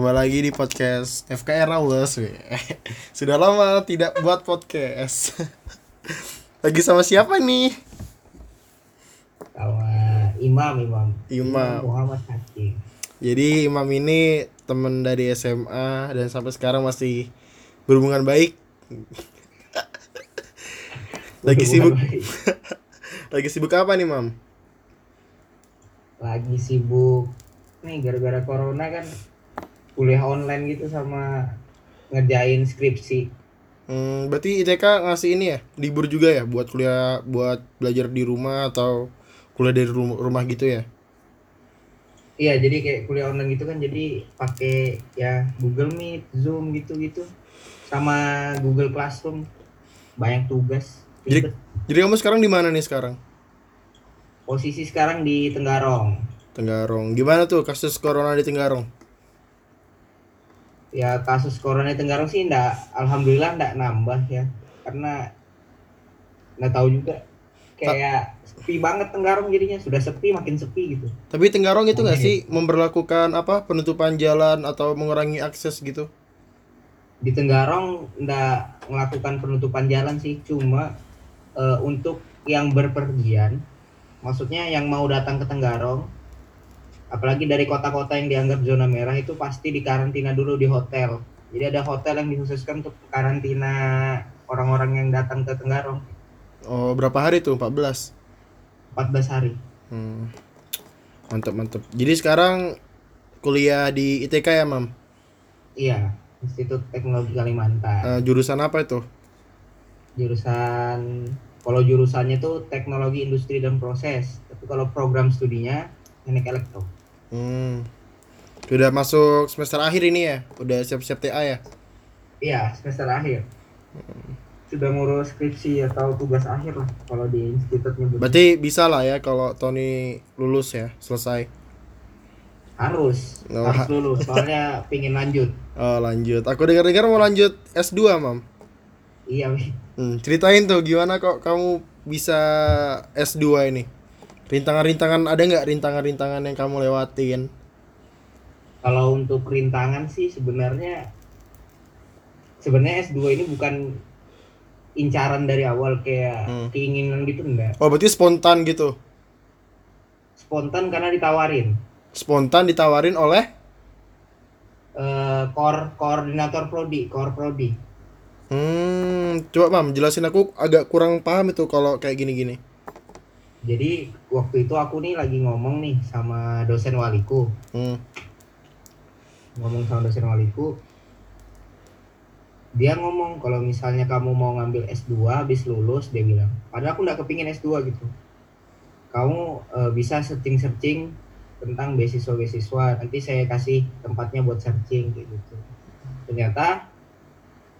Kembali lagi di podcast FKR Rawles we. Sudah lama tidak buat podcast Lagi sama siapa nih? sama Imam Imam Imam. Muhammad Hakim Jadi Imam ini teman dari SMA Dan sampai sekarang masih berhubungan baik Lagi sibuk Lagi sibuk apa nih Mam? lagi sibuk nih gara-gara corona kan kuliah online gitu sama ngerjain skripsi Hmm, berarti ITK ngasih ini ya, libur juga ya buat kuliah, buat belajar di rumah atau kuliah dari rum- rumah gitu ya? iya jadi kayak kuliah online gitu kan jadi pakai ya Google Meet Zoom gitu-gitu sama Google Classroom banyak tugas Jadi, jadi kamu sekarang di mana nih sekarang? posisi sekarang di Tenggarong Tenggarong. Gimana tuh kasus corona di Tenggarong? Ya kasus corona di Tenggarong sih ndak alhamdulillah ndak nambah ya. Karena nggak tahu juga. Kayak sepi banget Tenggarong jadinya. Sudah sepi makin sepi gitu. Tapi Tenggarong itu nggak sih memberlakukan apa penutupan jalan atau mengurangi akses gitu? di Tenggarong ndak melakukan penutupan jalan sih. Cuma eh, untuk yang berpergian maksudnya yang mau datang ke Tenggarong apalagi dari kota-kota yang dianggap zona merah itu pasti dikarantina dulu di hotel jadi ada hotel yang dikhususkan untuk karantina orang-orang yang datang ke Tenggarong Oh, berapa hari tuh? 14. 14 hari Hmm. Mantap, mantap. Jadi sekarang kuliah di ITK ya, Mam? iya Institut Teknologi Kalimantan Eh, jurusan apa itu? jurusan kalau jurusannya tuh teknologi industri dan proses tapi kalau program studinya teknik elektro Hmm. Sudah masuk semester akhir ini ya? Udah siap-siap TA ya? iya semester akhir sudah ngurus skripsi atau tugas akhir lah kalau di institut nyebut Berarti bisa lah ya kalau Tony lulus ya, selesai. harus Oh, harus ha- lulus soalnya pingin lanjut Oh, lanjut. Aku dengar-dengar mau lanjut S2, Mam. iya Wi. Hmm, ceritain tuh gimana kok kamu bisa S2 ini? Rintangan-rintangan ada nggak rintangan-rintangan yang kamu lewatin? kalau untuk rintangan sih sebenarnya sebenarnya S2 ini bukan incaran dari awal kayak Hmm. keinginan gitu enggak Oh, berarti spontan gitu. spontan karena ditawarin Spontan ditawarin oleh eh kor koordinator prodi kor prodi Hmm, coba Mam, jelasin aku agak kurang paham itu kalau kayak gini-gini. Jadi waktu itu aku nih lagi ngomong nih sama dosen waliku. Hmm. ngomong sama dosen waliku. Dia ngomong kalau misalnya kamu mau ngambil S2 habis lulus dia bilang. Padahal aku nggak kepingin S2 gitu. Kamu eh, bisa searching-searching tentang beasiswa-beasiswa. Nanti saya kasih tempatnya buat searching kayak gitu. Ternyata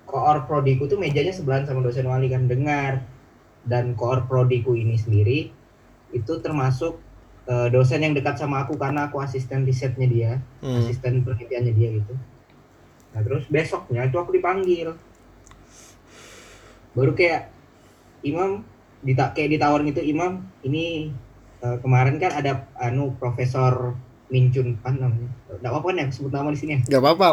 koor prodiku tuh mejanya sebelahan sama dosen wali kan dengar. Dan koor prodiku ini sendiri itu termasuk eh, dosen yang dekat sama aku karena aku asisten risetnya dia Hmm. asisten penelitiannya dia gitu nah terus besoknya itu aku dipanggil baru kayak Imam dita kayak ditawarin itu Imam ini eh, kemarin kan ada anu Profesor Mincun Pan namanya nggak apa-apa kan ya sebut nama di sini ya Gak apa-apa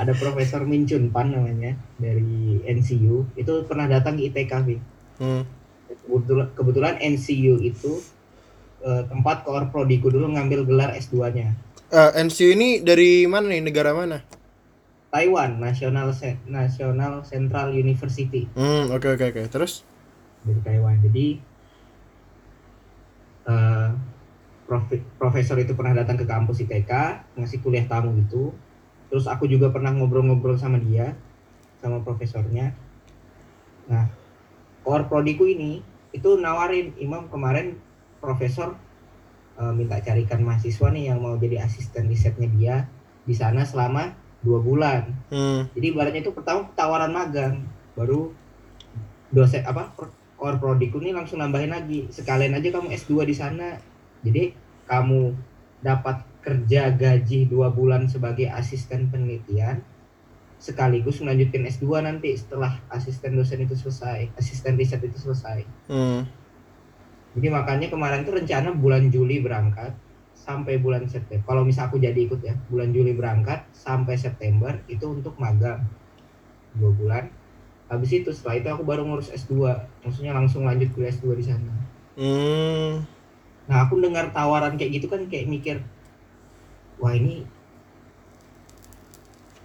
ada Profesor Mincun Pan namanya dari NCU itu pernah datang ke ITK Fi. Hmm. Kebetulan, kebetulan NCU itu eh, tempat koor prodiku dulu ngambil gelar S2-nya Eh, NCU ini dari mana nih? Negara mana? Taiwan National National Central University Hmm, oke oke oke. Terus? dari Taiwan. Jadi eh, profe- profesor itu pernah datang ke kampus ITK ngasih kuliah tamu gitu. Terus aku juga pernah ngobrol-ngobrol sama dia, sama profesornya. Nah, core prodiku ini itu nawarin Imam kemarin profesor eh, minta carikan mahasiswa nih yang mau jadi asisten risetnya dia di sana selama dua bulan. Hmm. Jadi ibaratnya itu pertama tawaran magang, baru dosen apa core prodiku nih langsung nambahin lagi sekalian aja kamu S2 di sana. Jadi kamu dapat kerja gaji dua bulan sebagai asisten penelitian sekaligus melanjutkan S2 nanti setelah asisten dosen itu selesai, asisten riset itu selesai. Hmm. Jadi makanya kemarin tuh rencana bulan Juli berangkat sampai bulan September kalau misal aku jadi ikut ya bulan Juli berangkat sampai September itu untuk magang dua bulan habis itu setelah itu aku baru ngurus S2 maksudnya langsung lanjut kuliah S2 di sana Hmm. nah aku dengar tawaran kayak gitu kan kayak mikir wah ini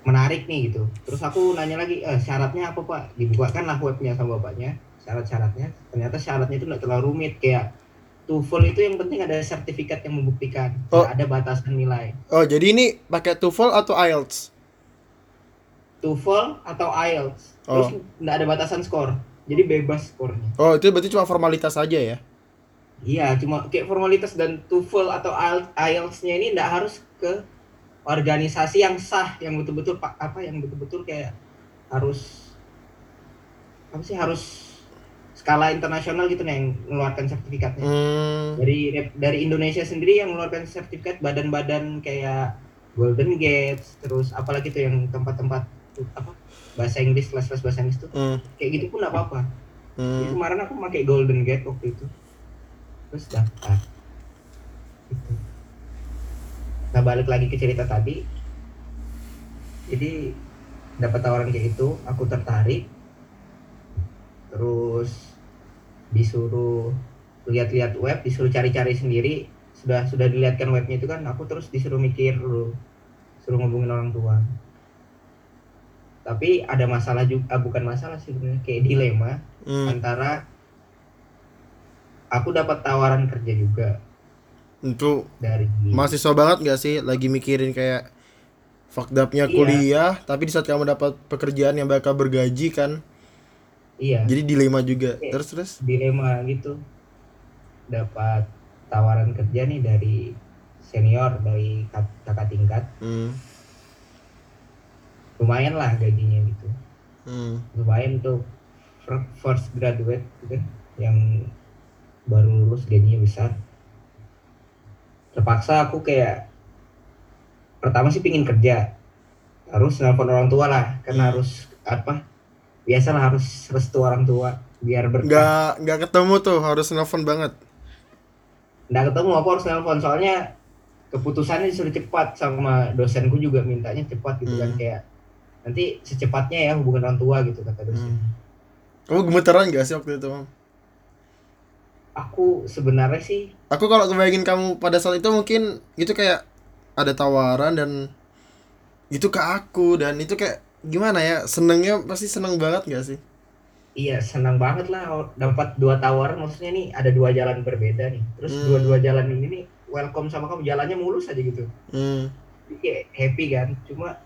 menarik nih gitu terus aku nanya lagi eh, syaratnya apa pak dibukakan lah webnya sama bapaknya syarat-syaratnya ternyata syaratnya itu nggak terlalu rumit kayak TOEFL itu yang penting ada sertifikat yang membuktikan Oh. ada batasan nilai Oh, jadi ini pakai TOEFL atau IELTS? TOEFL atau IELTS Oh. terus nggak ada batasan skor jadi bebas skornya Oh, itu berarti cuma formalitas aja ya? iya cuma kayak formalitas dan TOEFL atau IELTS-nya ini nggak harus ke organisasi yang sah yang betul-betul pak apa yang betul-betul kayak harus apa sih harus skala internasional gitu nih yang mengeluarkan sertifikatnya Hmm. dari dari Indonesia sendiri yang mengeluarkan sertifikat badan-badan kayak Golden Gates terus apalagi tuh yang tempat-tempat apa bahasa Inggris kelas-kelas bahasa Inggris tuh Hmm. kayak gitu pun nggak apa-apa jadi Hmm. kemarin aku pakai Golden Gate waktu itu terus daftar gitu. Nah balik lagi ke cerita tadi. Jadi dapat tawaran kayak itu aku tertarik. Terus disuruh lihat-lihat web disuruh cari-cari sendiri. Sudah sudah dilihatkan webnya itu kan aku terus disuruh mikir dulu. Suruh ngubungin orang tua. Tapi ada masalah juga bukan masalah sih sebenarnya kayak dilema Hmm. antara aku dapat tawaran kerja juga Itu dari mahasiswa banget gak sih lagi mikirin kayak fucked up-nya Iya. kuliah, tapi di saat kamu dapat pekerjaan yang bakal bergaji kan, iya jadi dilema juga. Iya. Terus terus. dilema gitu dapat tawaran kerja nih dari senior dari kak- kakak tingkat Hmm. lumayan lah gajinya gitu Hmm. lumayan tuh fir- first graduate gitu yang baru lulus gajinya besar terpaksa aku kayak pertama sih pingin kerja harus nelfon orang tua lah karena Hmm. harus apa biasalah harus restu orang tua biar berkah Nggak nggak ketemu tuh harus nelfon banget. nggak ketemu aku harus nelfon soalnya keputusannya disuruh cepat sama dosenku juga mintanya cepat gitu kan Hmm. kayak nanti secepatnya ya hubungan orang tua gitu kata dosen Hmm. Kamu gemeteran gak sih waktu itu, Mam? Aku sebenarnya sih Aku kalau kebayangin kamu pada saat itu mungkin itu kayak ada tawaran dan itu ke aku dan itu kayak gimana ya senengnya pasti seneng banget gak sih? iya senang banget lah dapat dua tawaran maksudnya nih ada dua jalan berbeda nih terus Hmm. dua-dua jalan ini nih welcome sama kamu jalannya mulus aja gitu Hmm. Jadi kayak happy kan cuma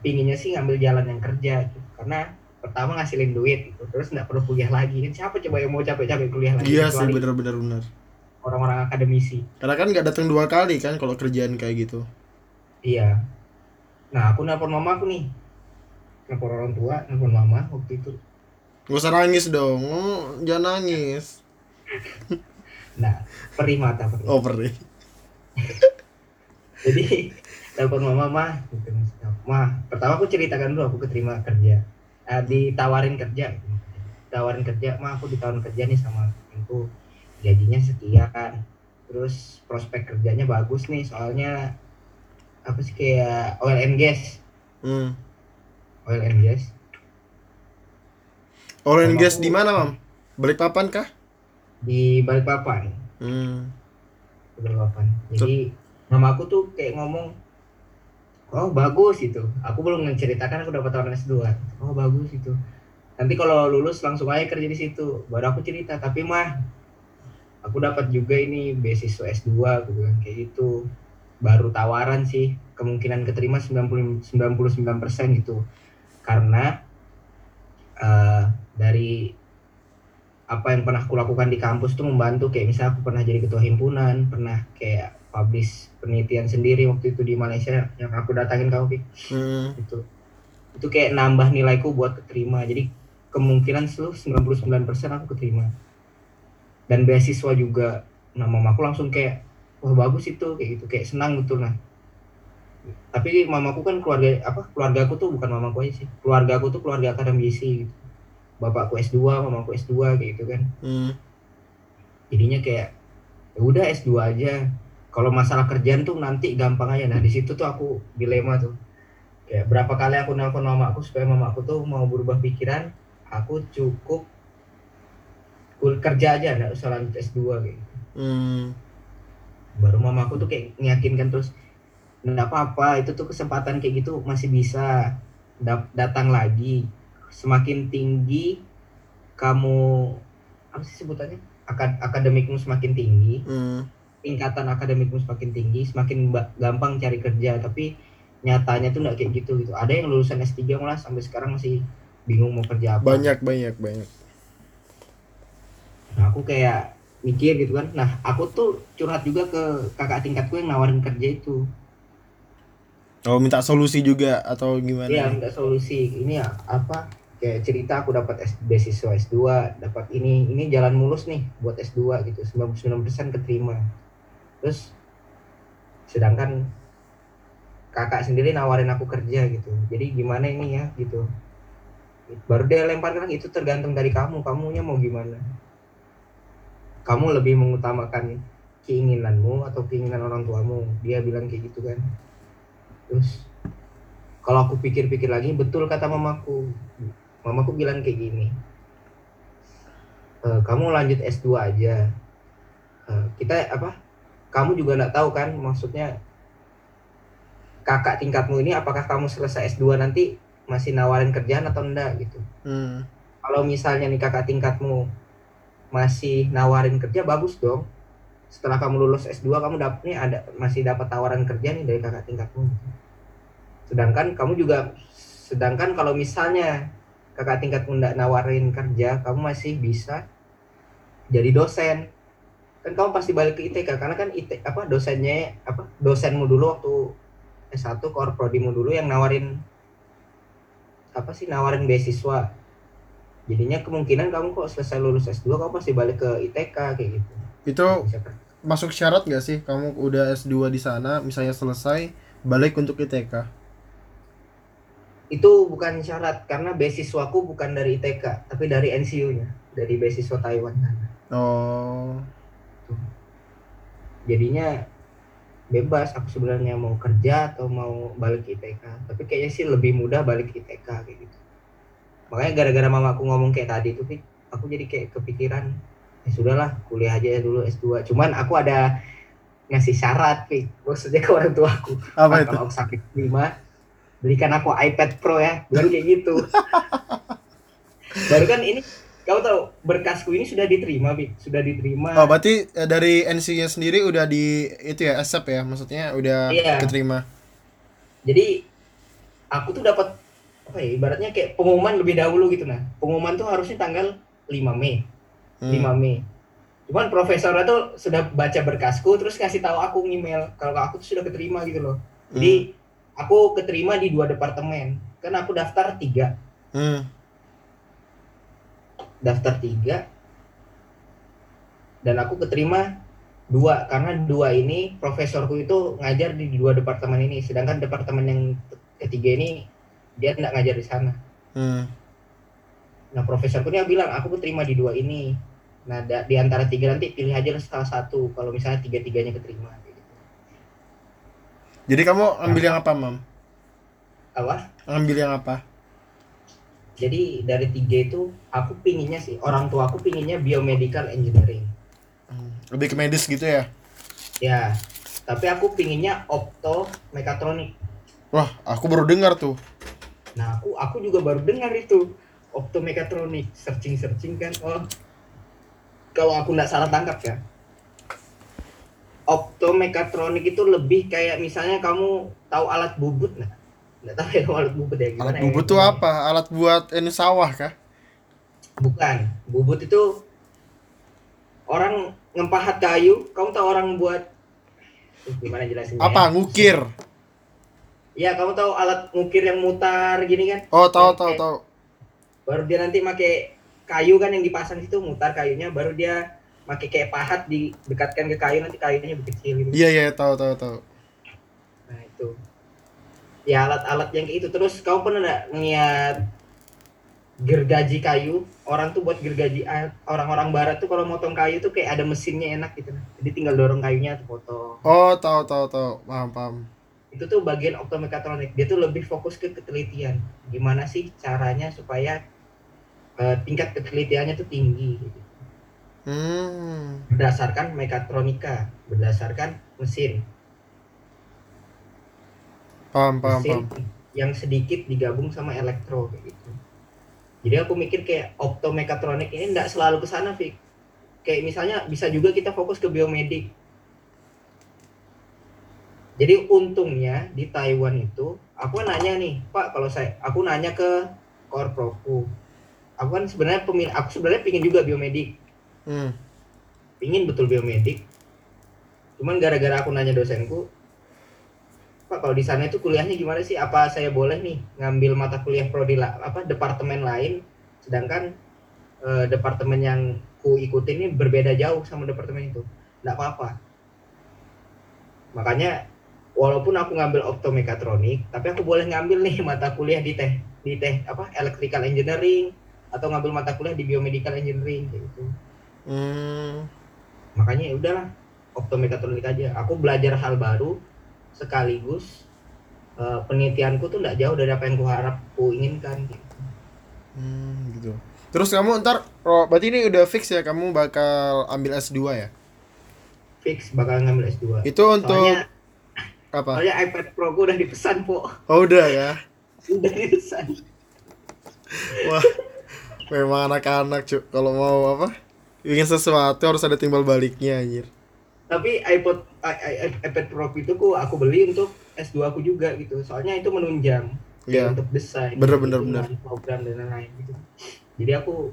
pinginnya sih ngambil jalan yang kerja gitu. karena pertama ngasilin duit gitu terus nggak perlu kuliah lagi kan siapa coba yang mau capek-capek kuliah lagi Iya sih bener-bener bener. orang-orang akademisi Karena kan nggak datang dua kali kan kalau kerjaan kayak gitu. Iya. Nah, aku nelpon mama aku nih. Nelpon orang tua, nelpon mama waktu itu. Gak usah nangis dong, oh, jangan nangis. Nah, perih mata perih. Oh perih. Jadi, nelpon mama, mah, gitu. Mah, pertama aku ceritakan dulu aku keterima kerja. Nah, ditawarin kerja. Tawarin kerja, mah aku ditawarin kerja nih sama aku. Gajinya sekian. Terus prospek kerjanya bagus nih, soalnya apa sih kayak oil and gas, Hmm. oil and gas. Oil and gas di mana, Mam? Balikpapan kah? Di Balikpapan. Hmm. Balikpapan. Jadi mama aku tuh kayak ngomong, oh bagus itu. Aku belum menceritakan aku dapat tawaran S2. Oh bagus itu. Nanti kalau lulus langsung aja kerja di situ. Baru aku cerita. Tapi mah, aku dapat juga ini beasiswa S2 aku bilang kayak gitu. Baru tawaran sih. Kemungkinan keterima 90 99% gitu. Karena eh, dari apa yang pernah aku lakukan di kampus tuh membantu kayak misalnya aku pernah jadi ketua himpunan pernah kayak publish penelitian sendiri waktu itu di Malaysia yang aku datangin kamu Pik. Hmm. itu. Itu kayak nambah nilaiku buat keterima. Jadi kemungkinan seluruh 99% aku keterima. Dan beasiswa juga nah mamaku langsung kayak wah bagus itu kayak gitu. Kayak senang betul nah. Tapi mamaku kan keluarga apa keluarga aku tuh bukan mamaku aja sih. Keluarga aku tuh keluarga akademisi gitu. Bapakku S2 mamaku S2 kayak gitu kan. Hmm. jadinya kayak ya udah S2 aja kalau masalah kerjaan tuh nanti gampang aja nah di situ tuh aku dilema tuh kayak berapa kali aku nelpon mama aku supaya mama aku tuh mau berubah pikiran aku cukup kul- kerja aja nggak usah lanjut S2 kayak gitu. hmm. baru mama aku tuh kayak meyakinkan terus nggak apa-apa itu tuh kesempatan kayak gitu masih bisa datang lagi semakin tinggi kamu apa sih sebutannya Akad akademikmu semakin tinggi Hmm. Tingkatan akademikmu semakin tinggi semakin gampang cari kerja tapi nyatanya tuh nggak kayak gitu gitu ada yang lulusan S3 malah sampai sekarang masih bingung mau kerja apa banyak banyak banyak Nah, aku kayak mikir gitu kan nah aku tuh curhat juga ke kakak tingkatku yang nawarin kerja itu oh minta solusi juga atau gimana Iya, minta solusi. Ini ya apa? Kayak cerita aku dapat S, beasiswa S2, dapat ini ini jalan mulus nih buat S2 gitu. 99% keterima. Terus sedangkan kakak sendiri nawarin aku kerja gitu. Jadi gimana ini ya gitu. Baru dia lemparkan itu tergantung dari kamu. Kamunya mau gimana? Kamu lebih mengutamakan keinginanmu atau keinginan orang tuamu? Dia bilang kayak gitu kan. Terus kalau aku pikir-pikir lagi betul kata mamaku mamaku bilang kayak gini "E, kamu lanjut S2 aja E, kita apa kamu juga nggak tahu kan maksudnya kakak tingkatmu ini apakah kamu selesai S2 nanti masih nawarin kerjaan atau enggak gitu. Hmm. kalau misalnya nih kakak tingkatmu masih nawarin kerja bagus dong. Setelah kamu lulus S2 kamu dapat nih ada masih dapat tawaran kerja nih dari kakak tingkatmu. Sedangkan kamu juga sedangkan kalau misalnya kakak tingkatmu nggak nawarin kerja kamu masih bisa jadi dosen kan kamu pasti balik ke ITK karena kan IT apa dosennya apa dosenmu dulu waktu S1 core prodimu dulu yang nawarin apa sih nawarin beasiswa. Jadinya kemungkinan kamu kok selesai lulus S2 kamu pasti balik ke ITK kayak gitu. Itu Bisa kan? masuk syarat gak sih kamu udah S2 di sana misalnya selesai balik untuk ITK itu bukan syarat karena beasiswaku bukan dari ITK tapi dari NCU-nya dari beasiswa Taiwan oh jadinya bebas aku sebenarnya mau kerja atau mau balik ITK tapi kayaknya sih lebih mudah balik ITK kayak gitu. Makanya gara-gara mama aku ngomong kayak tadi tuh aku jadi kayak kepikiran ya sudahlah kuliah aja dulu S2 cuman aku ada ngasih syarat Pik. maksudnya ke orang tua aku. Apa "Pak, itu? kalau aku sakit lima belikan aku iPad Pro ya. Bilang kayak gitu. Baru kan ini kamu tahu berkasku ini sudah diterima Pik. sudah diterima. Oh berarti eh, dari NC-nya sendiri udah di itu ya accept ya? Maksudnya udah Iya. keterima? Jadi aku tuh dapat apa ya ibaratnya kayak pengumuman lebih dahulu gitu nah. Pengumuman tuh harusnya tanggal 5 Mei. Hmm. 5 Mei. Cuman profesornya tuh sudah baca berkasku terus kasih tahu aku email kalau aku tuh sudah keterima gitu loh. Jadi aku keterima di dua departemen. Kan aku daftar tiga. Hmm. Daftar tiga dan aku keterima dua karena dua ini profesorku itu ngajar di dua departemen ini sedangkan departemen yang ketiga ini dia tidak ngajar di sana. Hmm. nah profesorku dia bilang aku keterima di dua ini. Nah da- di antara tiga nanti pilih aja salah satu kalau misalnya tiga tiganya keterima gitu. jadi kamu ambil yang apa mam? Apa? Ambil yang apa jadi dari tiga itu aku pinginnya sih orang tua aku pinginnya biomedical engineering Hmm. lebih ke medis gitu ya ya tapi aku pinginnya opto mekatronik wah aku baru dengar tuh Nah, aku aku juga baru dengar itu optomekatronik, searching-searching kan. Oh. Kalau aku nggak salah tangkap ya. Optomekatronik itu lebih kayak misalnya kamu tahu alat bubut nggak? Nggak tahu ya alat bubut ya gimana alat ya bubut tuh namanya? apa alat buat ini sawah kah Bukan. Bubut itu orang ngempahat kayu, kamu tahu orang buat Eh, gimana jelasinnya? apa ya? ngukir Ya, kamu tahu alat ngukir yang mutar gini kan? oh tahu tahu tahu baru dia nanti pakai kayu kan yang dipasang situ mutar kayunya baru dia pakai kayak pahat didekatkan ke kayu nanti kayunya lebih kecil gitu iya iya tahu tahu tahu nah itu ya alat-alat yang kayak itu terus kamu pernah nggak ngeliat gergaji kayu orang tuh buat gergaji a- orang-orang barat tuh kalau motong kayu tuh kayak ada mesinnya enak gitu jadi tinggal dorong kayunya tuh potong Oh, tahu tahu tahu. Paham paham. itu tuh bagian optomekatronik dia tuh lebih fokus ke ketelitian gimana sih caranya supaya eh, tingkat ketelitiannya tuh tinggi gitu. Hmm. berdasarkan mekatronika berdasarkan mesin Paham paham mesin paham. yang sedikit digabung sama elektro kayak gitu. Jadi aku mikir kayak optomekatronik ini nggak selalu ke sana Fik. Kayak misalnya bisa juga kita fokus ke biomedik. Jadi untungnya di Taiwan itu aku nanya nih Pak kalau saya aku nanya ke Korproku aku kan sebenarnya pemin aku sebenarnya pingin juga biomedik. Hmm. pingin betul biomedik. Cuman gara-gara aku nanya dosenku pak kalau di sana itu kuliahnya gimana sih? Apa saya boleh nih ngambil mata kuliah prodi apa departemen lain? Sedangkan eh, departemen yang ku ikutin ini berbeda jauh sama departemen itu. Nggak apa-apa. Makanya walaupun aku ngambil optomekatronik tapi aku boleh ngambil nih mata kuliah di teh di teh apa electrical engineering atau ngambil mata kuliah di biomedical engineering gitu. Hmm. makanya ya udahlah optomekatronik aja. Aku belajar hal baru sekaligus eh, penelitianku tuh nggak jauh dari apa yang kuharap ku inginkan gitu. Hmm, gitu. Terus kamu ntar, oh, berarti ini udah fix ya kamu bakal ambil S2 ya? fix bakal ngambil S2 Itu untuk soalnya apa? soalnya iPad Pro ku udah dipesan po Oh, udah ya. udah dipesan Wah. Memang anak-anak, Cuk. Kalau mau apa? Ingin sesuatu harus ada timbal baliknya anjir. Tapi iPod i- i- iPad Pro itu ku aku beli untuk S2 aku juga gitu. Soalnya itu menunjang Iya. untuk desain Bener, bener, hitungan, program dan lain-lain gitu. Jadi aku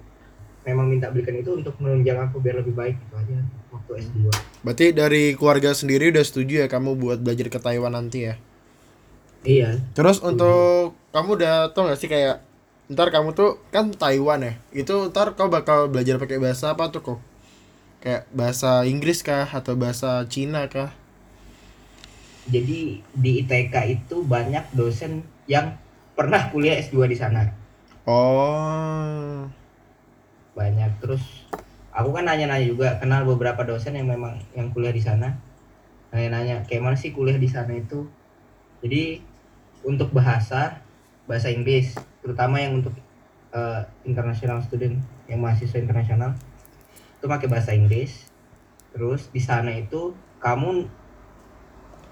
memang minta belikan itu untuk menunjang aku biar lebih baik gitu aja waktu S2 Berarti dari keluarga sendiri udah setuju ya kamu buat belajar ke Taiwan nanti ya? iya. Terus untuk kamu udah tau gak sih kayak ntar kamu tuh kan Taiwan ya itu ntar kau bakal belajar pakai bahasa apa tuh kok kayak bahasa Inggris kah atau bahasa Cina kah Jadi di ITK itu banyak dosen yang pernah kuliah S2 di sana. oh Banyak. Terus aku kan nanya-nanya juga kenal beberapa dosen yang memang yang kuliah di sana. Nanya-nanya kayak mana sih kuliah di sana itu. Jadi untuk bahasa bahasa Inggris, terutama yang untuk eh, international student, yang mahasiswa internasional itu pakai bahasa Inggris. Terus di sana itu kamu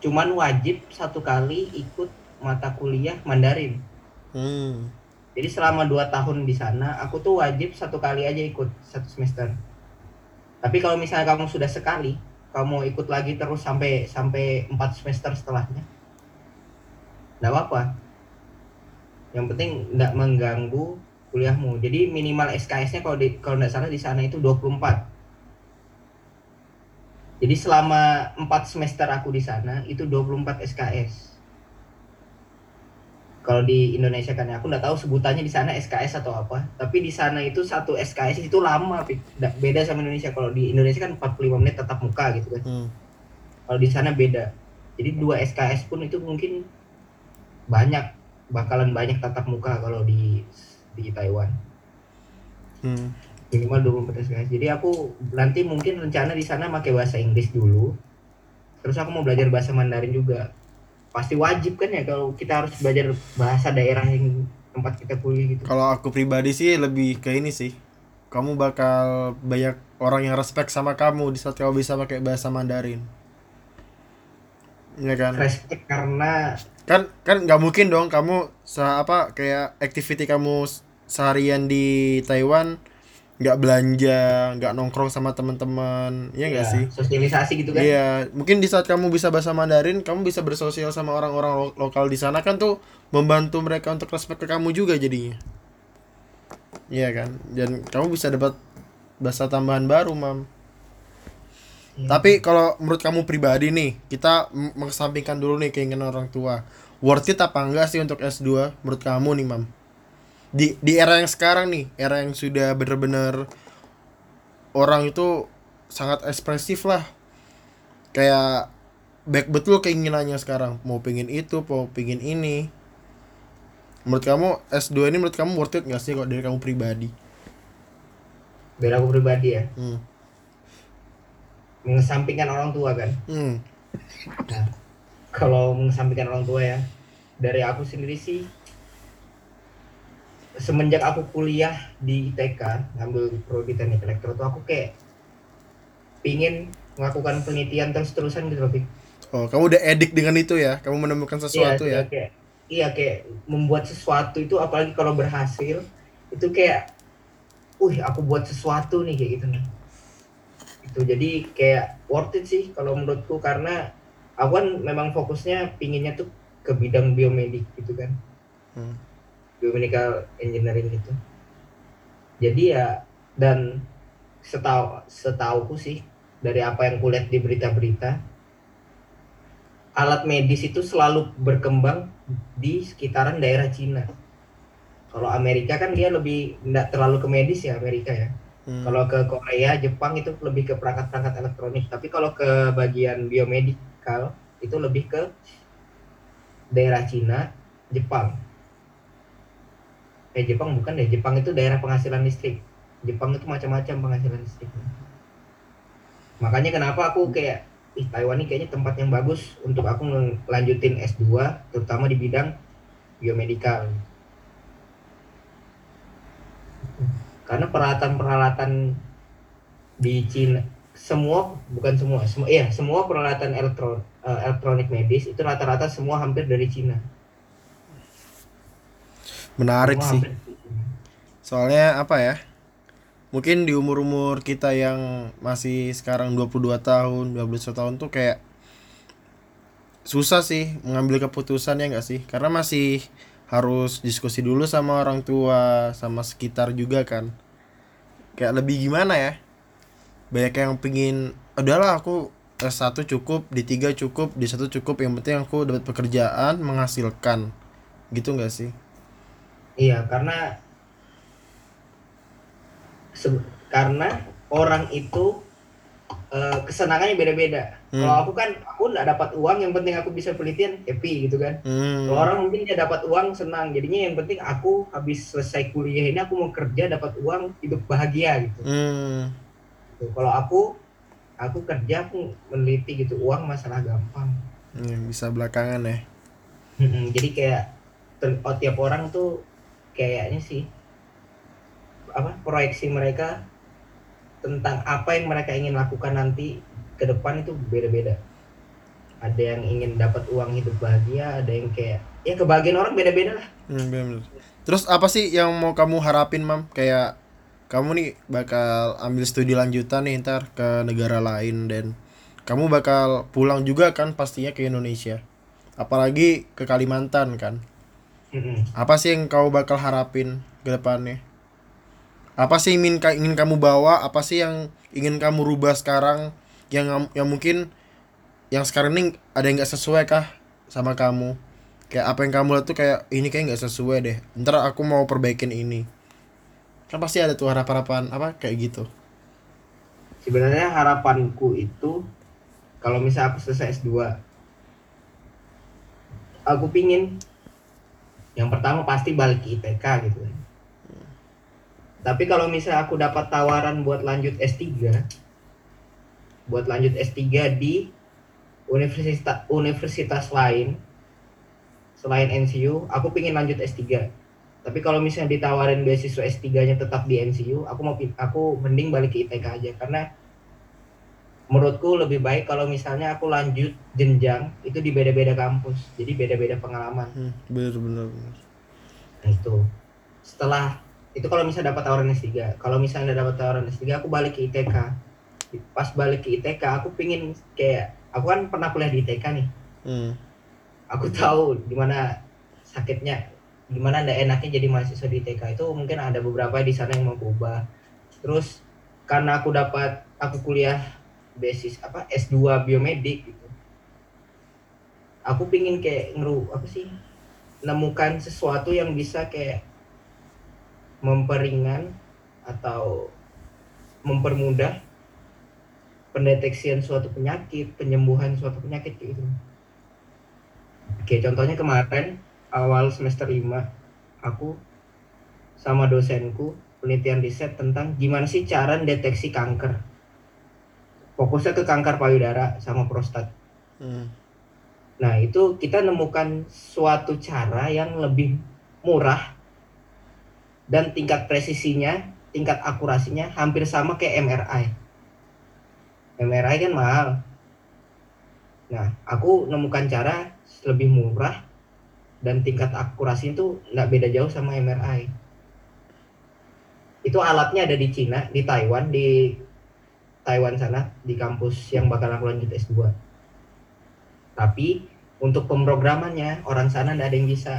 cuman wajib satu kali ikut mata kuliah Mandarin. hmm Jadi selama 2 tahun di sana, aku tuh wajib satu kali aja ikut satu semester. Tapi kalau misalnya kamu sudah sekali, kamu ikut lagi terus sampai sampai 4 semester setelahnya. Enggak apa-apa. Yang penting enggak mengganggu kuliahmu. Jadi minimal SKS-nya kalau di kalau enggak salah di sana itu 24. Jadi selama 4 semester aku di sana itu 24 SKS kalau di Indonesia kan ya, aku nggak tahu sebutannya di sana SKS atau apa tapi di sana itu satu SKS itu lama. Nggak- beda sama Indonesia kalau di Indonesia kan 45 menit tetap muka gitu kan hmm kalau di sana beda jadi dua SKS pun itu mungkin banyak bakalan banyak tatap muka kalau di di Taiwan. Hmm. Minimal 24 SKS jadi aku nanti mungkin rencana di sana pakai bahasa Inggris dulu. Terus aku mau belajar bahasa Mandarin juga. Pasti wajib kan ya kalau kita harus belajar bahasa daerah yang tempat kita kuliah gitu. Kalau aku pribadi sih lebih ke ini sih. Kamu bakal banyak orang yang respect sama kamu di saat kamu bisa pakai bahasa Mandarin. Iya kan? Respect karena kan kan nggak mungkin dong kamu se apa kayak activity kamu seharian di Taiwan nggak belanja nggak nongkrong sama teman-teman ya nggak ya, sih sosialisasi gitu kan Iya, mungkin di saat kamu bisa bahasa Mandarin, kamu bisa bersosial sama orang-orang lo- lokal di sana kan tuh membantu mereka untuk respect ke kamu juga jadinya. Iya kan? Dan kamu bisa dapat bahasa tambahan baru, Mam. Iya. Tapi kalau menurut kamu pribadi nih, kita mengesampingkan dulu nih keinginan orang tua. Worth it apa enggak sih untuk S2 menurut kamu nih, Mam? Di di era yang sekarang nih, era yang sudah bener-bener orang itu sangat ekspresif lah. Kayak baik betul keinginannya sekarang. Mau pingin itu mau pingin ini. Menurut kamu S2 ini menurut kamu worth it nggak sih kok dari kamu pribadi? Dari aku pribadi ya? Hmm. mengesampingkan orang tua kan? Hmm. Nah, kalau mengesampingkan orang tua ya, dari aku sendiri sih, semenjak aku kuliah di ITK, ngambil prodi teknik elektro tuh aku kayak pingin melakukan penelitian terus-terusan gitu loh, oh kamu udah edik dengan itu ya kamu menemukan sesuatu iya, ya Kayak, iya, kayak membuat sesuatu itu apalagi kalau berhasil, itu kayak, wih aku buat sesuatu nih kayak gitu nih. Itu jadi kayak worth it sih kalau menurutku karena aku kan memang fokusnya pinginnya tuh ke bidang biomedik gitu kan Hmm. Biomedical engineering gitu jadi ya dan setahu setauku sih dari apa yang kulihat di berita-berita alat medis itu selalu berkembang di sekitaran daerah Cina kalau Amerika kan dia lebih tidak terlalu ke medis ya Amerika ya Hmm. kalau ke Korea, Jepang itu lebih ke perangkat-perangkat elektronik. Tapi kalau ke bagian biomedical itu lebih ke daerah Cina, Jepang. Eh Jepang bukan deh, Jepang itu daerah penghasilan listrik. Jepang itu macam-macam penghasilan listrik. Makanya kenapa aku kayak ih Taiwan ini kayaknya tempat yang bagus untuk aku ngelanjutin S2 terutama di bidang biomedical. karena peralatan-peralatan di Cina semua bukan semua semua iya semua peralatan elektron eh, elektronik medis itu rata-rata semua hampir dari Cina menarik sih. Soalnya apa ya? Mungkin di umur-umur kita yang masih sekarang 22 tahun 21 tahun tuh kayak susah sih mengambil keputusan ya enggak sih? Karena masih harus diskusi dulu sama orang tua sama sekitar juga kan. Kayak lebih gimana ya? Banyak yang pingin udahlah aku S1 cukup D3 cukup D1 cukup yang penting aku dapat pekerjaan menghasilkan. Gitu enggak sih iya karena se- karena orang itu eh, kesenangannya beda-beda Hmm. kalau aku kan aku nggak dapat uang yang penting aku bisa penelitian happy gitu kan hmm. Kalau orang mungkin dia dapat uang senang, jadinya yang penting aku habis selesai kuliah ini aku mau kerja dapat uang hidup bahagia gitu. Hmm. Tuh, Kalau aku aku kerja aku meneliti gitu uang masalah gampang. Hmm, bisa belakangan ya Mm-mm, Jadi kayak ter- oh, tiap orang tuh kayaknya sih apa proyeksi mereka tentang apa yang mereka ingin lakukan nanti ke depan itu beda-beda. Ada yang ingin dapat uang hidup bahagia, ada yang kayak ya kebahagiaan orang beda-beda lah. Hmm, bener. Terus apa sih yang mau kamu harapin, Mam? Kayak kamu nih bakal ambil studi lanjutan nih ntar ke negara lain dan kamu bakal pulang juga kan pastinya ke Indonesia. Apalagi ke Kalimantan kan. Mm-mm. Apa sih yang kau bakal harapin ke depannya? Apa sih yang ingin, ingin kamu bawa? Apa sih yang ingin kamu rubah sekarang yang yang mungkin yang sekarang ini ada yang nggak sesuai kah sama kamu? Kayak apa yang kamu lihat tuh kayak ini kayak nggak sesuai deh. Ntar aku mau perbaikin ini. Kan pasti ada tuh harapan-harapan apa kayak gitu. sebenarnya harapanku itu kalau misal aku selesai S2 aku pingin yang pertama pasti balik ke ITK gitu kan. Tapi kalau misal aku dapat tawaran buat lanjut S3 buat lanjut S3 di universitas universitas lain selain NCU aku pingin lanjut S3 tapi kalau misalnya ditawarin beasiswa S3-nya tetap di NCU, aku mau aku mending balik ke ITK aja. Karena menurutku lebih baik kalau misalnya aku lanjut jenjang itu di beda-beda kampus. Jadi beda-beda pengalaman. Hmm, bener bener. Nah, itu. Setelah itu kalau misalnya dapat tawaran S3, kalau misalnya dapat tawaran S3 aku balik ke ITK. Pas balik ke ITK aku pingin kayak aku kan pernah kuliah di ITK nih. Hmm. Aku tahu di mana sakitnya gimana ndak enaknya jadi mahasiswa di TK itu mungkin ada beberapa di sana yang mau berubah terus karena aku dapat aku kuliah basis apa S2 biomedik gitu aku pingin kayak ngeru apa sih nemukan sesuatu yang bisa kayak memperingan atau mempermudah pendeteksian suatu penyakit penyembuhan suatu penyakit gitu Oke, contohnya kemarin awal semester 5 aku sama dosenku penelitian riset tentang gimana sih cara deteksi kanker. Fokusnya ke kanker payudara sama prostat. Hmm. Nah, itu kita nemukan suatu cara yang lebih murah dan tingkat presisinya, tingkat akurasinya hampir sama kayak MRI. MRI kan mahal. Nah, aku nemukan cara lebih murah dan tingkat akurasi itu nggak beda jauh sama MRI. Itu alatnya ada di Cina, di Taiwan, di Taiwan sana, di kampus yang bakal aku lanjut S2. Tapi untuk pemrogramannya orang sana nggak ada yang bisa.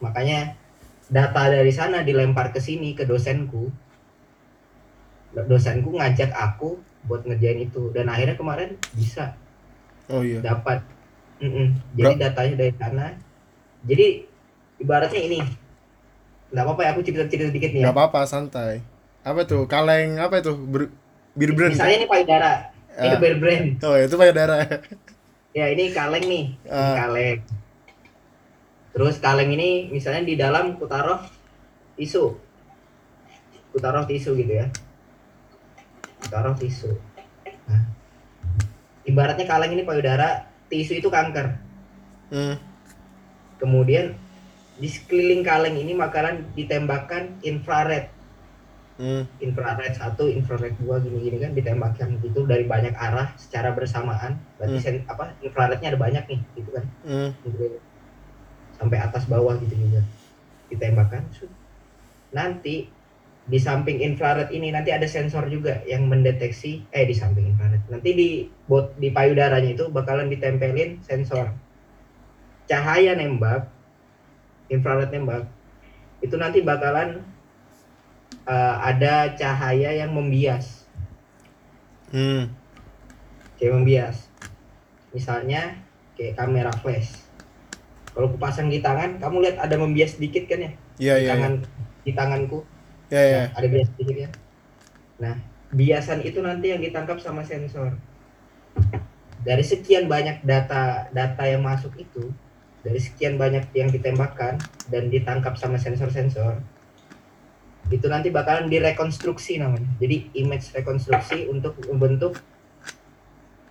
Makanya data dari sana dilempar ke sini ke dosenku. Dosenku ngajak aku buat ngerjain itu dan akhirnya kemarin bisa Oh iya. dapat. Mm-mm. Jadi datanya dari sana. Jadi ibaratnya ini. Nggak apa-apa ya aku cerita-cerita sedikit nih ya. Apa-apa, santai. Apa tuh? Kaleng apa itu? Ber bir brand. Misalnya ini payudara, ini Ah. bear brand. Oh, itu payudara. Ya ini kaleng nih, ini Ah. kaleng. Terus kaleng ini misalnya di dalam kutaruh tisu, kutaruh tisu gitu ya, kutaruh tisu. Nah, ibaratnya kaleng ini payudara, tisu itu kanker. Hmm. Kemudian di sekeliling kaleng ini bakalan ditembakkan infrared, Hmm. infrared satu, infrared dua gini-gini kan ditembakkan gitu dari banyak arah secara bersamaan. Berarti Hmm. sen- apa infrarednya ada banyak nih, gitu kan. Hmm. gitu. sampai atas bawah gitu juga ditembakkan nanti di samping infrared ini nanti ada sensor juga yang mendeteksi eh di samping infrared nanti di bot di payudaranya itu bakalan ditempelin sensor cahaya nembak infrared nembak itu nanti bakalan eh, ada cahaya yang membias. Hmm. kayak membias. Misalnya kayak kamera flash. Kalau aku pasang di tangan kamu lihat ada membias sedikit kan ya? Iya, di iya. tangan di tanganku. Iya, iya. Nah, ada bias sedikit ya nah biasan itu nanti yang ditangkap sama sensor. Dari sekian banyak data data yang masuk itu dari sekian banyak yang ditembakkan dan ditangkap sama sensor-sensor itu nanti bakalan direkonstruksi namanya. Jadi image rekonstruksi untuk membentuk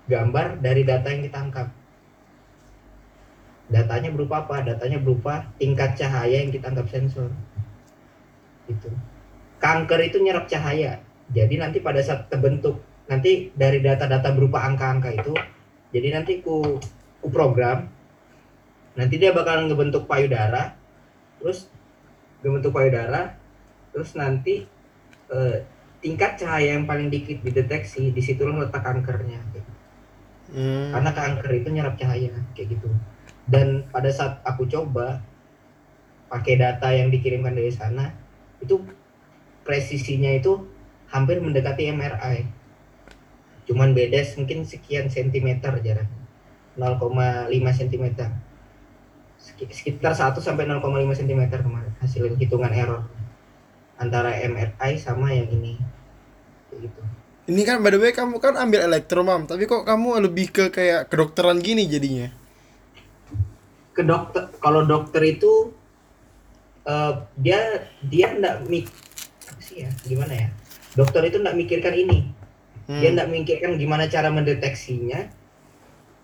gambar dari data yang ditangkap. Datanya berupa apa? Datanya berupa tingkat cahaya yang ditangkap sensor. Itu kanker itu nyerap cahaya. Jadi nanti pada saat terbentuk nanti dari data-data berupa angka-angka itu jadi nanti ku ku program nanti dia bakalan ngebentuk payudara terus ngebentuk payudara terus nanti eh, tingkat cahaya yang paling dikit dideteksi di situ letak kankernya gitu. Hmm. karena kanker itu nyerap cahaya kayak gitu. Dan pada saat aku coba pakai data yang dikirimkan dari sana itu presisinya itu hampir mendekati MRI cuman beda mungkin sekian sentimeter jaraknya. 0,5 sentimeter. Seki- sekitar 1 sampai 0,5 sentimeter kemarin hasil hitungan error antara MRI sama yang ini. Kayak gitu. Ini kan by the way kamu kan ambil elektro mam, tapi kok kamu lebih ke kayak kedokteran gini jadinya? ke dokter kalau dokter itu eh, dia dia ndak mik apa sih ya gimana ya? Dokter itu ndak mikirkan ini. Hmm. dia ndak mikirkan gimana cara mendeteksinya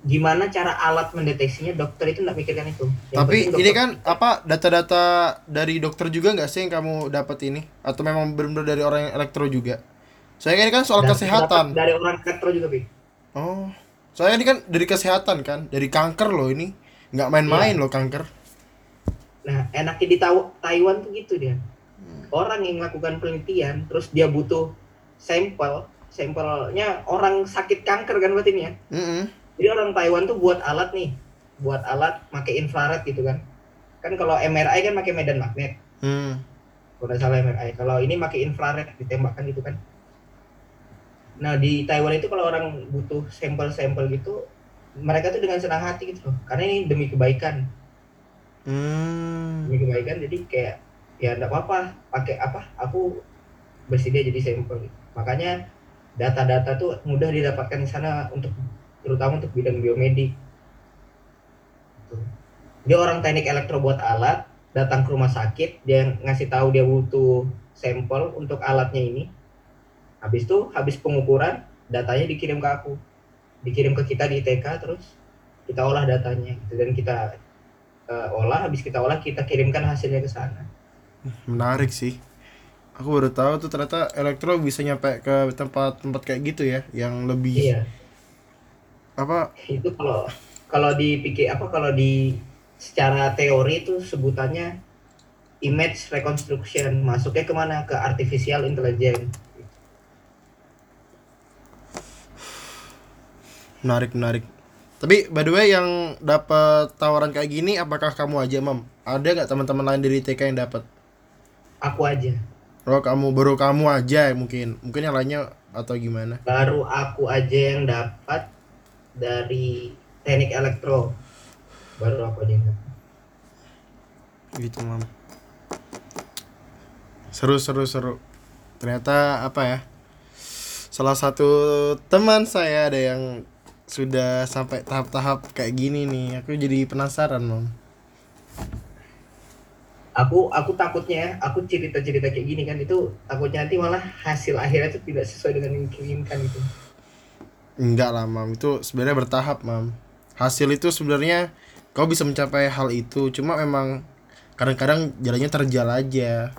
gimana cara alat mendeteksinya dokter itu ndak mikirkan itu Yang Tapi penting ini dokter- kan apa data-data dari dokter juga nggak sih yang kamu dapat ini? Atau memang benar-benar dari orang elektro juga? Saya ini kan soal dan kesehatan. dari orang elektro juga Pi. Oh, saya ini kan dari kesehatan kan, dari kanker loh ini, nggak main-main loh kanker. nah enaknya di Taiwan tuh gitu dia orang yang melakukan penelitian terus dia butuh sampel sampelnya orang sakit kanker kan berarti ini ya Mm-mm. Jadi orang Taiwan tuh buat alat nih, buat alat pakai infrared gitu kan. Kan kalau MRI kan pakai medan magnet, Hmm. kalau salah MRI. Kalau ini pakai infrared ditembakkan gitu kan. Nah di Taiwan itu kalau orang butuh sampel-sampel gitu, mereka tuh dengan senang hati gitu loh, karena ini demi kebaikan, Hmm. demi kebaikan. Jadi kayak ya enggak apa-apa, pakai apa? Aku bersedia jadi sampel. Gitu. Makanya data-data tuh mudah didapatkan di sana untuk terutama untuk bidang biomedik. Tuh. Dia orang teknik elektro buat alat, datang ke rumah sakit dia ngasih tahu dia butuh sampel untuk alatnya ini habis itu habis pengukuran datanya dikirim ke aku dikirim ke kita di ITK terus kita olah datanya gitu. dan kita uh, olah habis kita olah kita kirimkan hasilnya ke sana menarik sih aku baru tahu tuh ternyata elektro bisa nyampe ke tempat-tempat kayak gitu ya yang lebih iya apa? Itu kalau kalau dipikir apa kalau di secara teori itu sebutannya image reconstruction. Masuknya ke mana? Ke artificial intelligence. Menarik menarik. Tapi by the way yang dapat tawaran kayak gini apakah kamu aja mam? Ada nggak teman-teman lain dari TK yang dapat aku aja. Oh kamu baru kamu aja mungkin. Mungkin yang lainnya atau gimana? Baru aku aja yang dapat dari teknik elektro. Baru aku dapat gitu mam. Seru seru seru. Ternyata apa ya salah satu teman saya ada yang sudah sampai tahap-tahap kayak gini nih. Aku jadi penasaran mam. Aku aku takutnya aku cerita cerita kayak gini kan itu takutnya nanti malah hasil akhirnya itu tidak sesuai dengan yang diinginkan gitu enggak lah mam. Itu sebenarnya bertahap mam. Hasil itu sebenarnya kau bisa mencapai hal itu. Cuma memang kadang-kadang jalannya terjal aja.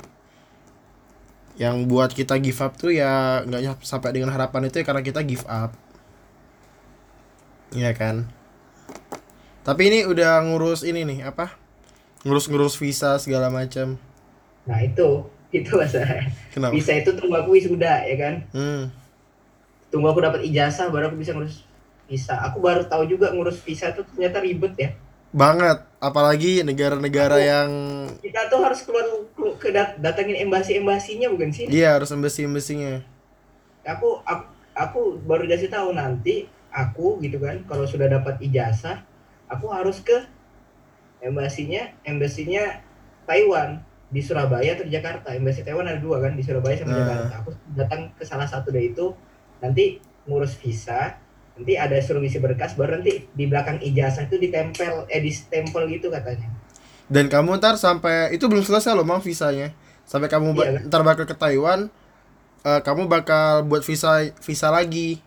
Yang buat kita give up tuh ya nggak sampai dengan harapan itu ya karena kita give up. Iya kan? Tapi ini udah ngurus ini nih apa? Ngurus-ngurus visa segala macam. Nah itu. Itu masalah. Kenapa? Bisa itu tunggu aku wisuda ya kan? Hmm. Tunggu aku dapat ijazah baru aku bisa ngurus visa. Aku baru tahu juga ngurus visa itu ternyata ribet ya. Banget apalagi negara-negara yang kita tuh harus keluar kelu- ke dat- datangin embasi embasinya bukan sih? Iya harus embassy embassinya aku aku aku baru dikasih tahu nanti aku gitu kan kalau sudah dapat ijazah aku harus ke embasinya embasinya Taiwan. Di Surabaya atau di Jakarta embasi Taiwan ada dua kan di Surabaya sama Nah. Jakarta. Aku datang ke salah satu dari itu nanti ngurus visa nanti ada suruh isi berkas baru nanti di belakang ijazah itu ditempel eh di stempel gitu katanya. Dan kamu ntar sampai itu belum selesai loh mang visanya. Sampai kamu ba- Iya. ntar bakal ke Taiwan eh, kamu bakal buat visa visa lagi.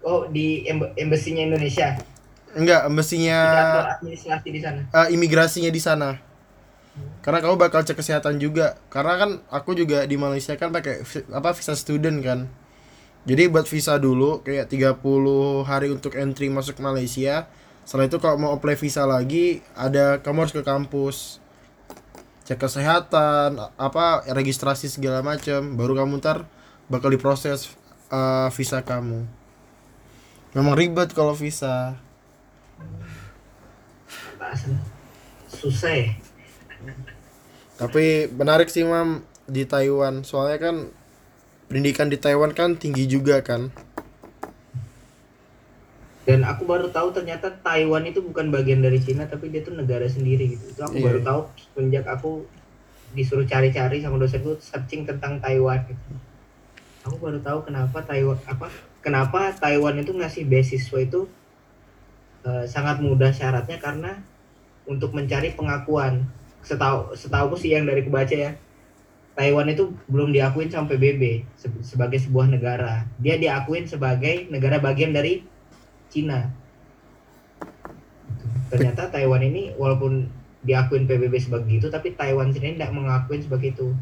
Oh di emb embasinya Indonesia? Enggak kantor administrasi di sana? eh, imigrasinya di sana. Karena kamu bakal cek kesehatan juga. Karena kan aku juga di Malaysia kan pakai apa visa student kan jadi buat visa dulu kayak 30 hari untuk entry masuk Malaysia. Setelah itu kalau mau apply visa lagi ada kamu harus ke kampus. Cek kesehatan apa registrasi segala macam baru kamu ntar bakal diproses eh, visa kamu. Memang ribet kalau visa. Susah. Tapi menarik sih mam di Taiwan. Soalnya kan pendidikan di Taiwan kan tinggi juga kan. dan aku baru tahu ternyata Taiwan itu bukan bagian dari Cina tapi dia tuh negara sendiri gitu itu aku Iya. baru tahu semenjak aku disuruh cari-cari sama dosenku searching tentang Taiwan gitu. aku baru tahu kenapa Taiwan apa kenapa Taiwan itu ngasih beasiswa itu eh, sangat mudah syaratnya karena untuk mencari pengakuan setahu setahu sih yang dari kebaca ya Taiwan itu belum diakuin sampai PBB se- sebagai sebuah negara dia diakuin sebagai negara bagian dari Cina. Ternyata Taiwan ini walaupun diakuin PBB sebagai itu, tapi Taiwan sendiri tidak mengakuin sebagai itu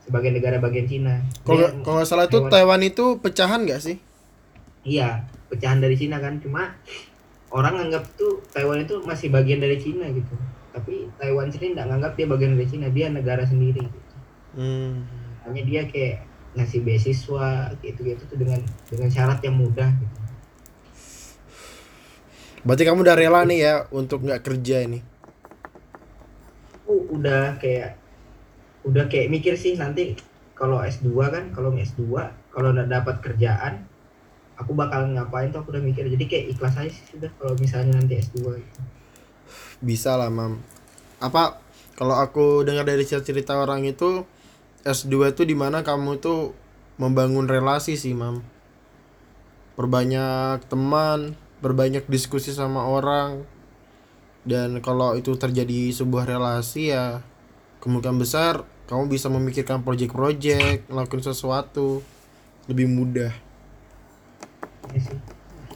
sebagai negara bagian Cina. Kalau nggak salah itu Taiwan- Taiwan itu pecahan nggak sih? Iya, pecahan dari Cina kan. Cuma orang anggap tuh Taiwan itu masih bagian dari Cina gitu. Tapi Taiwan sendiri tidak menganggap dia bagian dari Cina, dia negara sendiri. Gitu. Hmm. Hanya dia kayak ngasih beasiswa gitu-gitu tuh dengan dengan syarat yang mudah gitu. Berarti kamu udah rela nih ya untuk nggak kerja ini. aku udah kayak udah kayak mikir sih nanti kalau S2 kan kalau S2 kalau udah dapat kerjaan aku bakal ngapain tuh aku udah mikir jadi kayak ikhlas aja sih sudah kalau misalnya nanti S2 gitu. Bisa lah mam. Apa kalau aku dengar dari cerita orang itu S2 itu di mana kamu tuh membangun relasi sih mam. Perbanyak teman, berbanyak diskusi sama orang. Dan kalau itu terjadi sebuah relasi ya kemungkinan besar kamu bisa memikirkan project-project ngelakuin sesuatu lebih mudah Iya.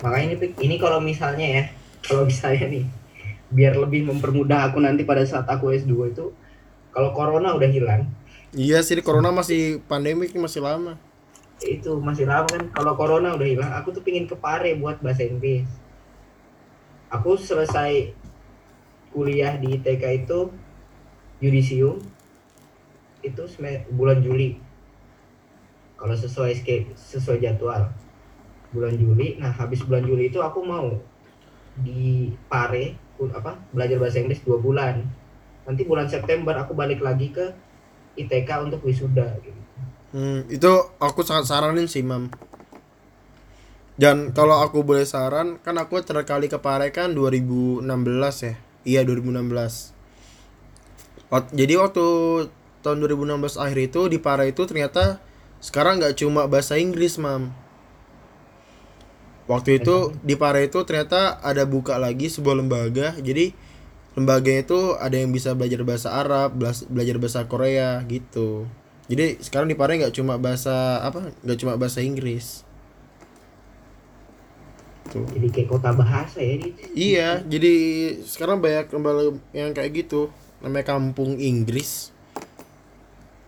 Makanya ini ini kalau misalnya ya, kalau misalnya nih biar lebih mempermudah aku nanti pada saat aku S2 itu kalau corona udah hilang, iya sih corona masih pandemik masih lama. Itu masih lama kan. Kalau corona udah hilang aku tuh pingin ke Pare buat bahasa Inggris. Aku selesai kuliah di ITK itu yudisium itu bulan Juli. Kalau sesuai sesuai jadwal. Bulan Juli nah habis bulan Juli itu aku mau di Pare apa belajar bahasa Inggris dua bulan. Nanti bulan September aku balik lagi ke ITK untuk wisuda gitu Hmm, itu aku sangat saranin sih, Mam. Dan kalau aku boleh saran, kan aku terakhir kali ke Pare kan 2016 ya. Iya, 2016. Wak- Jadi waktu tahun 2016 akhir itu di Pare itu ternyata sekarang nggak cuma bahasa Inggris, Mam. Waktu itu di Pare itu ternyata ada buka lagi sebuah lembaga. Jadi lembaganya itu ada yang bisa belajar bahasa Arab, belajar bahasa Korea gitu. Jadi sekarang di Pare nggak cuma bahasa apa, nggak cuma bahasa Inggris. Tuh. jadi kayak kota bahasa ya di Iya, jadi sekarang banyak lembaga yang kayak gitu, namanya kampung Inggris.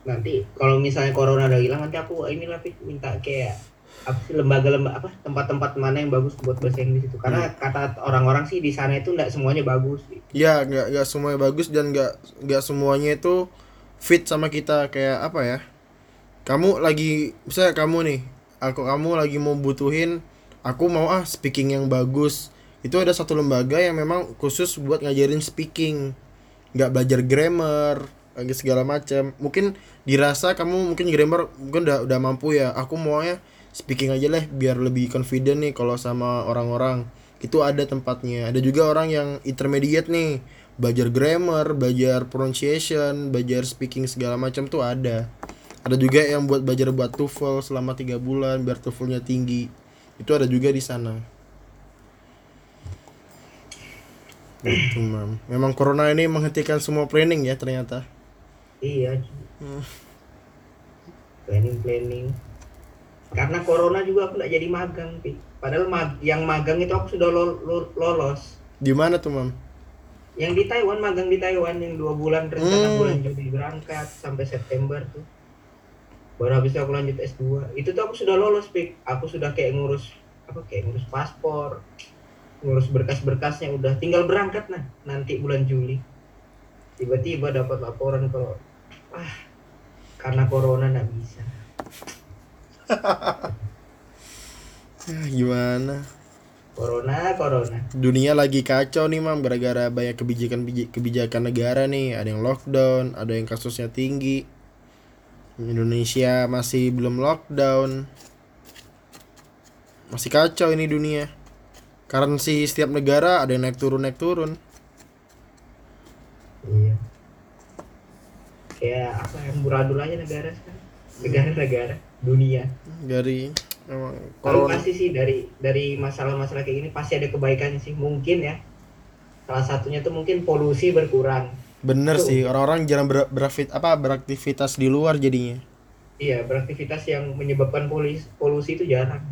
nanti kalau misalnya corona udah hilang nanti aku ini lah Pik, minta kayak apa sih lembaga-lembaga apa tempat-tempat mana yang bagus buat bahasa Inggris itu karena kata orang-orang sih di sana itu nggak semuanya bagus Ya, nggak nggak semuanya bagus dan nggak nggak semuanya itu fit sama kita kayak apa ya? Kamu lagi, misalnya kamu nih, aku kamu lagi mau butuhin, aku mau ah speaking yang bagus. Itu ada satu lembaga yang memang khusus buat ngajarin speaking, nggak belajar grammar, segala macam. Mungkin dirasa kamu mungkin grammar mungkin udah udah mampu ya. Aku maunya speaking aja lah biar lebih confident nih kalau sama orang-orang. Itu ada tempatnya. Ada juga orang yang intermediate nih. Belajar grammar belajar pronunciation belajar speaking segala macam tuh ada. Ada juga yang buat belajar buat TOEFL selama tiga bulan biar TOEFL-nya tinggi. Itu ada juga di sana. Gitu, Mam. memang corona ini menghentikan semua planning ya ternyata. Iya. Hmm. planning planning karena corona juga aku nggak jadi magang Pik. padahal mag- yang magang itu aku sudah lo- lo- lolos. Di mana tuh mam? Yang di Taiwan magang di Taiwan yang dua bulan rencana Hmm. bulan Juli berangkat sampai September tuh. Baru habis itu aku lanjut S2 itu tuh aku sudah lolos pik aku sudah kayak ngurus apa kayak ngurus paspor ngurus berkas-berkasnya udah tinggal berangkat nah nanti bulan Juli. Tiba-tiba dapat laporan kalau ah karena corona nggak bisa Ah, gimana? Corona corona. Dunia lagi kacau nih mam. Gara-gara banyak kebijakan kebijakan negara nih. Ada yang lockdown ada yang kasusnya tinggi. Indonesia masih belum lockdown. Masih kacau ini dunia. Currency setiap negara ada yang naik turun naik turun. Iya. Kayak apa yang buradul aja negara sekarang? Negara-negara dunia. Dari emang kalau pasti sih dari dari masalah-masalah kayak gini pasti ada kebaikannya sih mungkin ya. Salah satunya tuh mungkin polusi berkurang. Bener Tuh. sih orang-orang jarang ber, berafit- apa beraktivitas di luar jadinya. Iya beraktivitas yang menyebabkan polusi polusi itu jarang.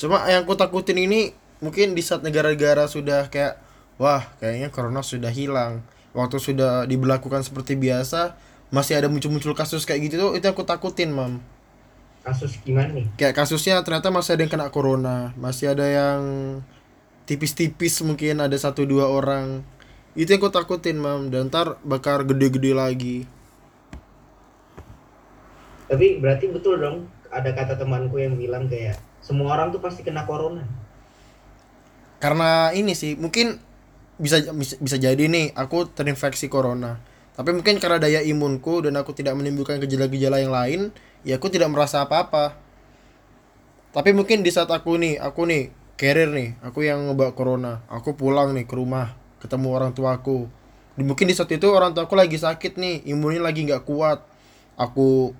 Cuma yang aku takutin ini mungkin di saat negara-negara sudah kayak wah kayaknya corona sudah hilang. Waktu sudah diberlakukan seperti biasa masih ada muncul-muncul kasus kayak gitu tuh itu yang aku takutin, Mam. kasus gimana nih Kayak kasusnya ternyata masih ada yang kena corona, masih ada yang tipis-tipis mungkin ada satu dua orang. Itu yang aku takutin, Mam. Dan ntar bakal gede-gede lagi. tapi berarti betul dong ada kata temanku yang bilang kayak semua orang tuh pasti kena corona karena ini sih mungkin bisa, bisa jadi nih aku terinfeksi corona tapi mungkin karena daya imunku dan aku tidak menimbulkan gejala-gejala yang lain ya aku tidak merasa apa-apa. Tapi mungkin di saat aku nih aku nih carrier nih aku yang ngebawa corona aku pulang nih ke rumah ketemu orang tuaku. Mungkin di saat itu orang tuaku lagi sakit nih imunnya lagi nggak kuat. Aku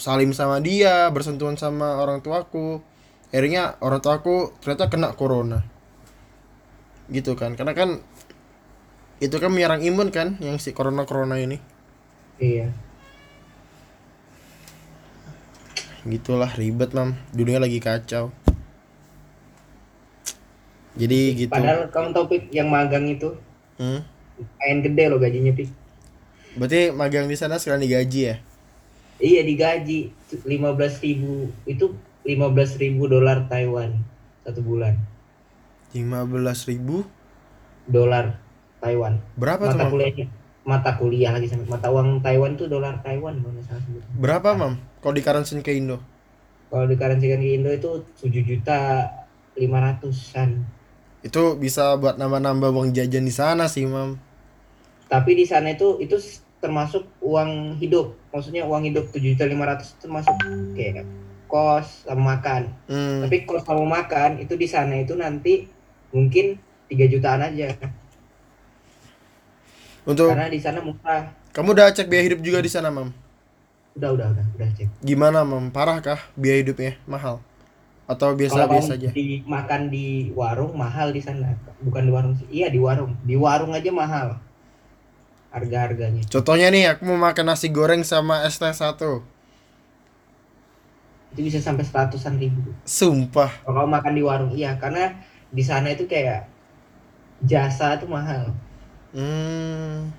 salim sama dia bersentuhan sama orang tuaku. Akhirnya orang tuaku ternyata kena corona. Gitu kan karena kan itu kan menyerang imun kan yang si corona corona ini. Iya. Gitulah ribet mam. Dunia lagi kacau. Jadi gitu. padahal kamu topik yang magang itu hmm? main gede loh gajinya pik berarti magang di sana sekarang digaji ya? Iya digaji. 15.000 ribu. Itu 15.000 ribu dolar Taiwan satu bulan. 15.000 ribu? Dolar Taiwan. Berapa tuh mata mam? kuliahnya? Mata kuliah lagi sama mata uang Taiwan tuh dolar Taiwan kalau nggak salah sebutnya. berapa mam? Kalau di currency ke Indo? Kalau dikaransikan ke Indo itu 7 juta 500an itu bisa buat nambah-nambah uang jajan di sana sih mam. Tapi di sana itu itu termasuk uang hidup. Maksudnya uang hidup 7 juta 500 termasuk kayak kos sama makan. Hmm. tapi kos sama makan itu di sana itu nanti mungkin 3 jutaan aja untuk karena di sana murah kamu udah cek biaya hidup juga di sana mam? Udah udah udah udah cek. Gimana mam? Parah kah biaya hidupnya? Mahal? Atau biasa-biasa aja? di makan di warung mahal di sana. Bukan di warung sih. Iya di warung. Di warung aja mahal. Harga harganya contohnya nih aku mau makan nasi goreng sama es teh satu. Itu bisa sampai seratusan ribu. Sumpah. Kalau makan di warung iya. Karena di sana itu kayak jasa tuh mahal hmm.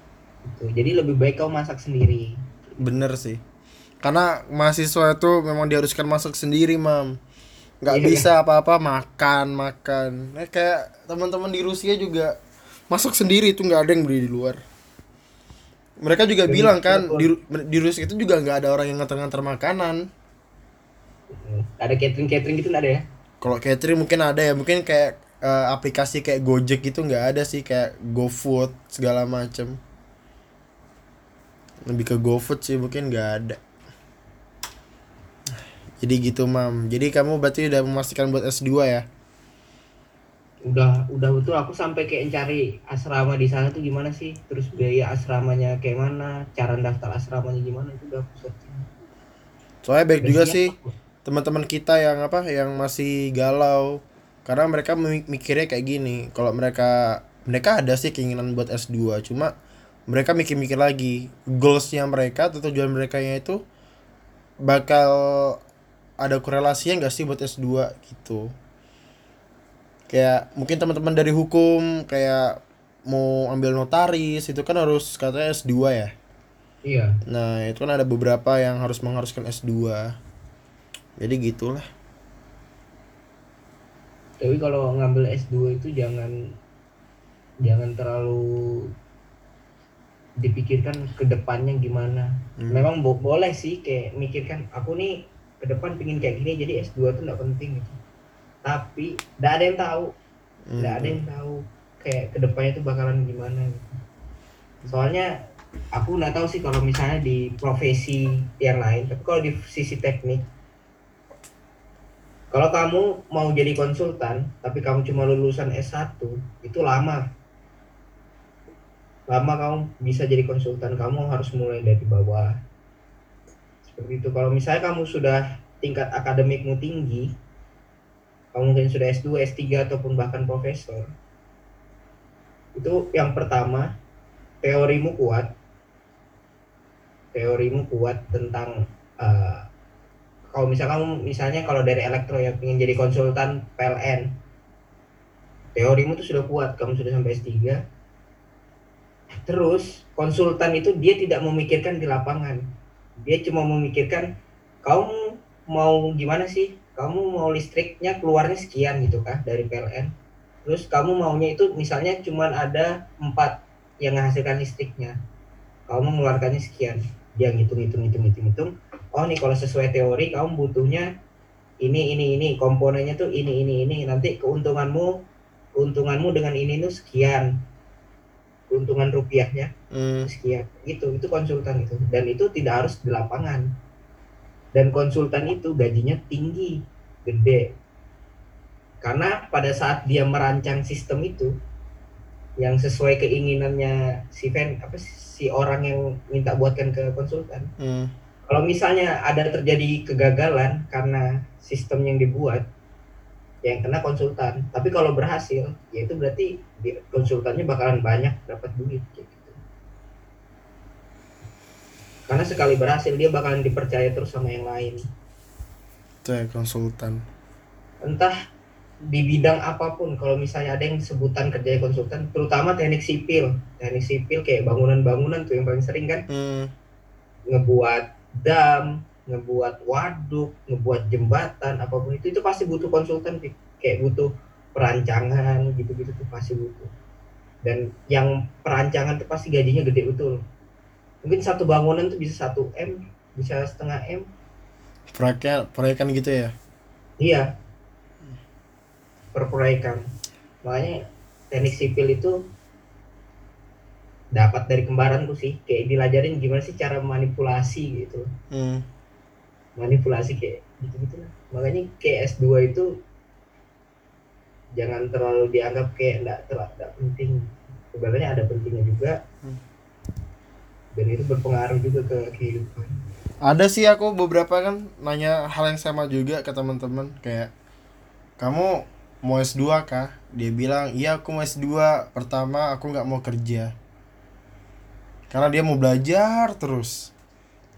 Gitu. jadi lebih baik kau masak sendiri. Bener sih. Karena mahasiswa itu memang diharuskan masak sendiri mam. Nggak Iya. bisa apa-apa makan makan. Nah, kayak teman-teman di Rusia juga masak sendiri itu nggak ada yang beli di luar. Mereka juga Bener, bilang kan di, di Rusia itu juga nggak ada orang yang nganter-nganter makanan. Ada catering catering gitu nggak ada ya? Kalau catering mungkin ada ya. Mungkin kayak eh, aplikasi kayak Gojek gitu nggak ada sih kayak GoFood segala macem. Lebih ke GoFood sih mungkin nggak ada. Jadi gitu mam. Jadi kamu berarti udah memastikan buat S2 ya? Udah udah betul. Aku sampai kayak cari asrama di sana tuh gimana sih? Terus biaya asramanya kayak mana? Cara daftar asramanya gimana itu udah aku searching. Soalnya baik juga sih teman-teman kita yang apa yang masih galau karena mereka mi- mikirnya kayak gini kalau mereka mereka ada sih keinginan buat S2 cuma mereka mikir-mikir lagi goalsnya mereka atau tujuan mereka itu bakal ada korelasinya nggak sih buat S2 gitu kayak mungkin teman-teman dari hukum kayak mau ambil notaris itu kan harus katanya S2 ya iya Nah, itu kan ada beberapa yang harus mengharuskan S2. Jadi gitulah. Tapi kalau ngambil S2 itu jangan jangan terlalu dipikirkan ke depannya gimana Hmm. memang bo- boleh sih kayak mikirkan aku nih ke depan pingin kayak gini jadi S2 tuh nggak penting gitu tapi nggak ada yang tahu Hmm. nggak ada yang tahu kayak ke depannya tuh bakalan gimana gitu soalnya aku nggak tahu sih kalau misalnya di profesi yang lain tapi kalau di sisi teknik kalau kamu mau jadi konsultan tapi kamu cuma lulusan S1 itu lama. Lama kamu bisa jadi konsultan kamu harus mulai dari bawah. Seperti itu. Kalau misalnya kamu sudah tingkat akademikmu tinggi kamu mungkin sudah S2, S3 ataupun bahkan profesor itu yang pertama teorimu kuat. Teorimu kuat tentang eh, kalau misalnya kamu misalnya kalau dari elektro yang ingin jadi konsultan PLN teorimu tuh sudah kuat kamu sudah sampai S3 terus konsultan itu dia tidak memikirkan di lapangan. Dia cuma memikirkan kamu mau gimana sih? Kamu mau listriknya keluarnya sekian gitu kah dari PLN terus kamu maunya itu misalnya cuman ada empat yang menghasilkan listriknya. Kamu mengeluarkannya sekian. Dia ngitung hitung hitung hitung hitung oh nih kalau sesuai teori kamu butuhnya ini ini ini. Komponennya tuh ini ini ini. Nanti keuntunganmu keuntunganmu dengan ini tuh sekian. Keuntungan rupiahnya Hmm. sekian. Itu itu konsultan itu. Dan itu tidak harus di lapangan. Dan konsultan itu gajinya tinggi gede. Karena pada saat dia merancang sistem itu yang sesuai keinginannya si fan apa si orang yang minta buatkan ke konsultan Hmm. Kalau misalnya ada terjadi kegagalan karena sistem yang dibuat yang kena konsultan. Tapi kalau berhasil ya itu berarti konsultannya bakalan banyak dapat duit kayak gitu. Karena sekali berhasil dia bakalan dipercaya terus sama yang lain. Itu ya konsultan. entah di bidang apa pun kalau misalnya ada yang sebutan kerja konsultan terutama teknik sipil. Teknik sipil kayak bangunan-bangunan tuh yang paling sering kan. Hmm. ngebuat dam ngebuat waduk ngebuat jembatan apa pun itu itu pasti butuh konsultan kayak butuh perancangan gitu-gitu tuh pasti butuh dan yang perancangan tuh pasti gajinya gede betul mungkin satu bangunan tuh bisa satu m bisa setengah m Proyeknya proyekan gitu ya. Iya. Perproyekan. Makanya teknik sipil itu dapat dari kembaranku sih. Kayak dilajarin gimana sih cara manipulasi gitu. Hmm. Manipulasi kayak gitu-gitu lah. Makanya kayak S2 itu jangan terlalu dianggap kayak enggak terlalu enggak penting. Sebenarnya ada pentingnya juga. Hmm. Dan itu berpengaruh juga ke kehidupan. Ada sih aku beberapa kan nanya hal yang sama juga ke teman-teman kayak kamu mau S2 kah? Dia bilang, "Iya, aku mau S2. Pertama, aku nggak mau kerja." Karena dia mau belajar terus.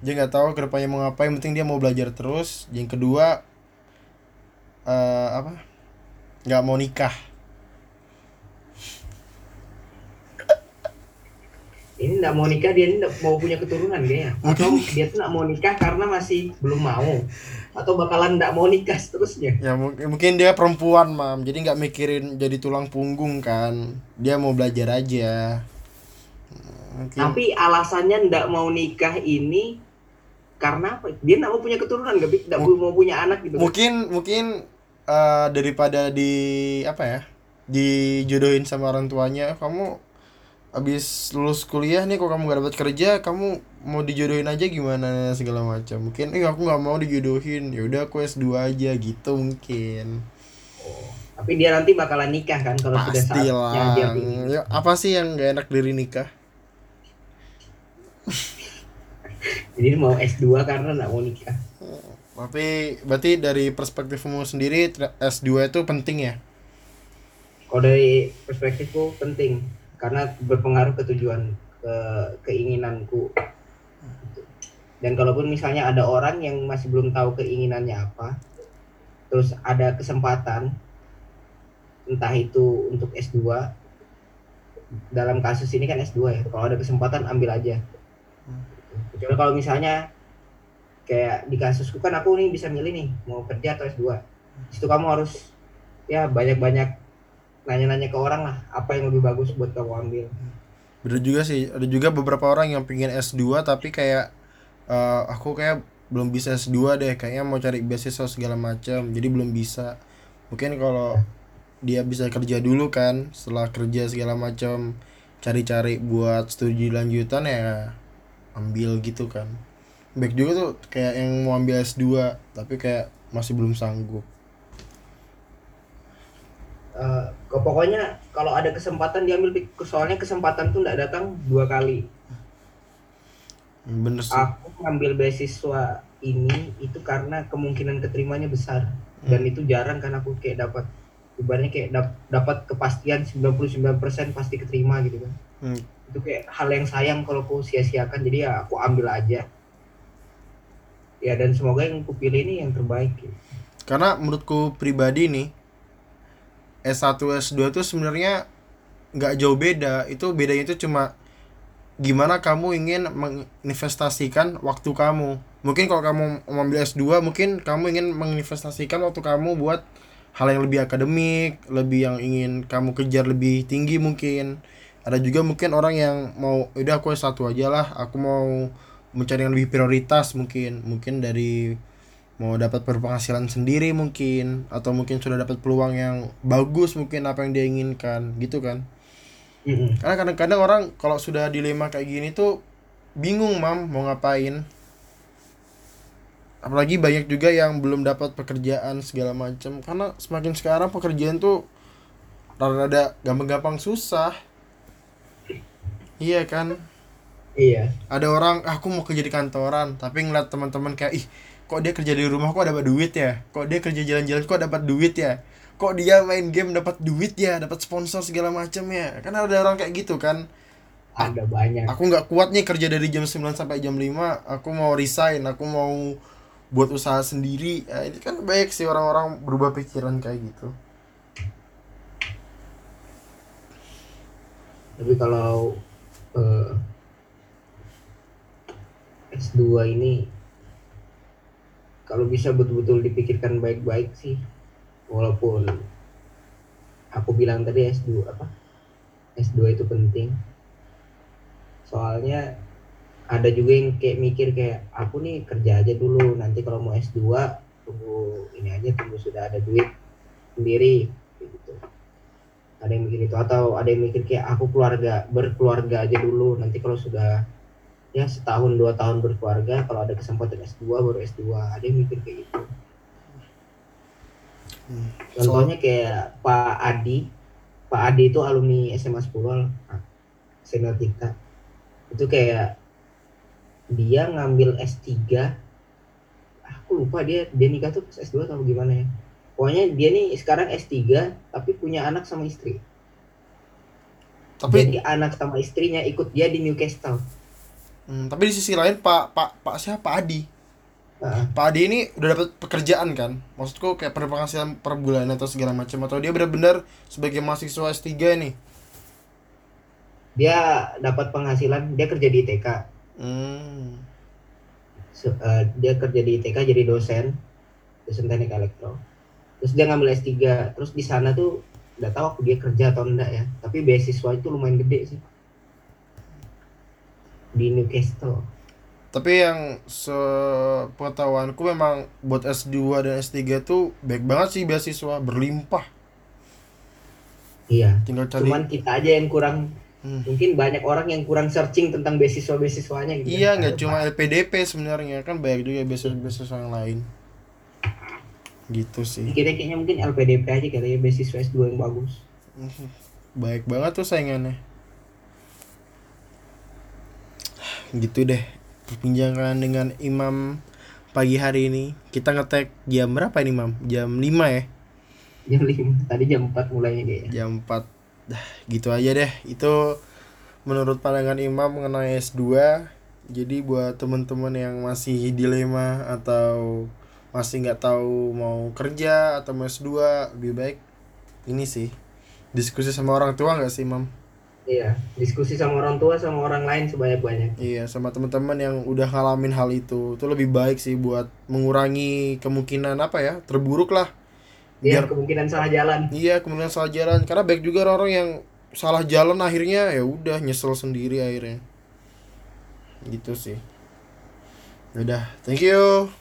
Dia nggak tahu ke depannya mau ngapain, penting dia mau belajar terus. Yang kedua eh apa? nggak mau nikah. Ini enggak mau nikah, dia ini mau punya keturunan kayaknya. Atau dia tuh enggak mau nikah karena masih belum mau. Atau bakalan enggak mau nikah seterusnya. Ya mungkin mungkin dia perempuan, Mam. Jadi nggak mikirin jadi tulang punggung kan. Dia mau belajar aja. Mungkin Tapi alasannya enggak mau nikah ini karena apa? Dia enggak mau punya keturunan, enggak enggak mau punya anak gitu. mungkin mungkin eh, daripada di apa ya dijodohin sama orang tuanya kamu habis lulus kuliah nih kok kamu gak dapat kerja kamu mau dijodohin aja gimana segala macam mungkin eh aku nggak mau dijodohin ya udah aku S2 aja gitu mungkin Tapi dia nanti bakalan nikah kan kalau sudah saatnya dia pilih. ya, apa sih yang gak enak dari nikah Jadi mau S2 karena enggak mau nikah. tapi berarti dari perspektifmu sendiri S2 itu penting ya Kalau dari perspektifku penting karena berpengaruh ke tujuan ke keinginanku. Dan kalaupun misalnya ada orang yang masih belum tahu keinginannya apa, terus ada kesempatan entah itu untuk S2 dalam kasus ini kan S2 ya. Kalau ada kesempatan ambil aja. Kecuali kalau misalnya kayak di kasusku kan aku nih bisa milih nih mau kerja atau S2. Di situ kamu harus ya banyak-banyak nanya-nanya ke orang lah apa yang lebih bagus buat kamu ambil. Bener juga sih, ada juga beberapa orang yang pingin S2 tapi kayak eh, aku kayak belum bisa S2 deh, kayaknya mau cari beasiswa segala macam, jadi belum bisa. Mungkin kalau dia bisa kerja dulu kan, setelah kerja segala macam, cari-cari buat studi lanjutan ya ambil gitu kan. Baik juga tuh kayak yang mau ambil S2 tapi kayak masih belum sanggup. Eh, kok pokoknya kalau ada kesempatan diambil soalnya kesempatan tuh nggak datang dua kali. Bener sih. Aku ngambil beasiswa ini itu karena kemungkinan keterimanya besar dan itu jarang kan aku kayak dapat ibaratnya kayak dap- dapat kepastian 99% pasti keterima gitu kan. Hmm. Itu kayak hal yang sayang kalau aku sia-siakan jadi ya aku ambil aja. Ya dan semoga yang aku pilih ini yang terbaik. gitu. Karena menurutku pribadi nih S1 S2 tuh sebenarnya nggak jauh beda. Itu bedanya itu cuma gimana kamu ingin menginvestasikan waktu kamu. Mungkin kalau kamu mau ambil S2, mungkin kamu ingin menginvestasikan waktu kamu buat hal yang lebih akademik, lebih yang ingin kamu kejar lebih tinggi mungkin. Ada juga mungkin orang yang mau udah aku S1 aja lah, aku mau mencari yang lebih prioritas mungkin. Mungkin dari mau dapat berpenghasilan sendiri mungkin atau mungkin sudah dapat peluang yang bagus mungkin apa yang dia inginkan gitu kan? Karena kadang-kadang orang kalau sudah dilema kayak gini tuh bingung mam mau ngapain? Apalagi banyak juga yang belum dapat pekerjaan segala macam karena semakin sekarang pekerjaan tuh rada-rada gampang-gampang susah iya kan? Iya. ada orang "Ah, aku mau kerja di kantoran. Tapi ngeliat teman-teman kayak ih kok dia kerja di rumah kok dapat duit ya? Kok dia kerja jalan-jalan kok dapat duit ya? Kok dia main game dapat duit ya? Dapat sponsor segala macam ya? Kan ada orang kayak gitu kan? Ada banyak. Aku nggak kuat nih kerja dari jam 9 sampai jam 5 aku mau resign aku mau buat usaha sendiri. Ya, ini kan baik sih orang-orang berubah pikiran kayak gitu. Tapi kalau eh, S2 ini kalau bisa betul-betul dipikirkan baik-baik sih walaupun aku bilang tadi S2 apa? S2 itu penting. Soalnya ada juga yang kayak mikir kayak aku nih kerja aja dulu nanti kalau mau S2 tunggu ini aja tunggu sudah ada duit sendiri gitu ada yang mikir itu. Atau ada yang mikir kayak aku keluarga berkeluarga aja dulu. Nanti kalau sudah ya setahun dua tahun berkeluarga kalau ada kesempatan S2 baru S2 ada yang mikir kayak gitu. Hmm. contohnya kayak Pak Adi. Pak Adi itu alumni SMA 10 ah, senior kita itu kayak dia ngambil S3 aku lupa dia dia nikah tuh pas S2 atau gimana ya pokoknya dia nih sekarang S3 tapi punya anak sama istri. Tapi jadi anak sama istrinya ikut dia di Newcastle. Hmm, tapi di sisi lain pak pak pak siapa? Pak Adi. Heeh. Pak Adi ini udah dapat pekerjaan kan? Maksudku kayak penghasilan per bulan atau segala macam atau dia benar-benar sebagai mahasiswa S3 nih dia dapat penghasilan dia kerja di ITK hmm. Se- eh, dia kerja di ITK jadi dosen dosen teknik elektro terus dia ngambil S3 terus di sana tuh nggak tahu aku dia kerja atau enggak ya. Tapi beasiswa itu lumayan gede sih. Di Newcastle. Tapi yang sepengetahuanku memang buat S2 dan S3 tuh baik banget sih beasiswa berlimpah. iya. Tinggal cari cuman kita aja yang kurang. Hmm. mungkin banyak orang yang kurang searching tentang beasiswa beasiswanya gitu. Iya, nggak cuma LPDP sebenarnya. Kan banyak juga beasiswa-beasiswa yang lain. Gitu sih. kita kayaknya mungkin LPDP aja kali ya beasiswa S2 yang bagus Baik banget tuh saingannya. Gitu deh. Perbincangan dengan Imam pagi hari ini. Kita ngetek jam berapa ini, Mam? Jam 5 ya? jam 5 tadi jam 4 mulainya kayaknya jam 4 dah gitu aja deh itu menurut pandangan Imam mengenai S2 jadi buat teman-teman yang masih dilema atau masih nggak tahu mau kerja atau mau S2 lebih baik ini sih diskusi sama orang tua nggak sih Imam iya diskusi sama orang tua sama orang lain sebanyak-banyak iya sama teman-teman yang udah ngalamin hal itu itu lebih baik sih buat mengurangi kemungkinan apa ya terburuk lah dia Biar- kemungkinan salah jalan Iya, kemudian salah jalan. Karena baik juga orang-orang yang salah jalan akhirnya ya udah nyesel sendiri akhirnya. Gitu sih. Udah, thank you.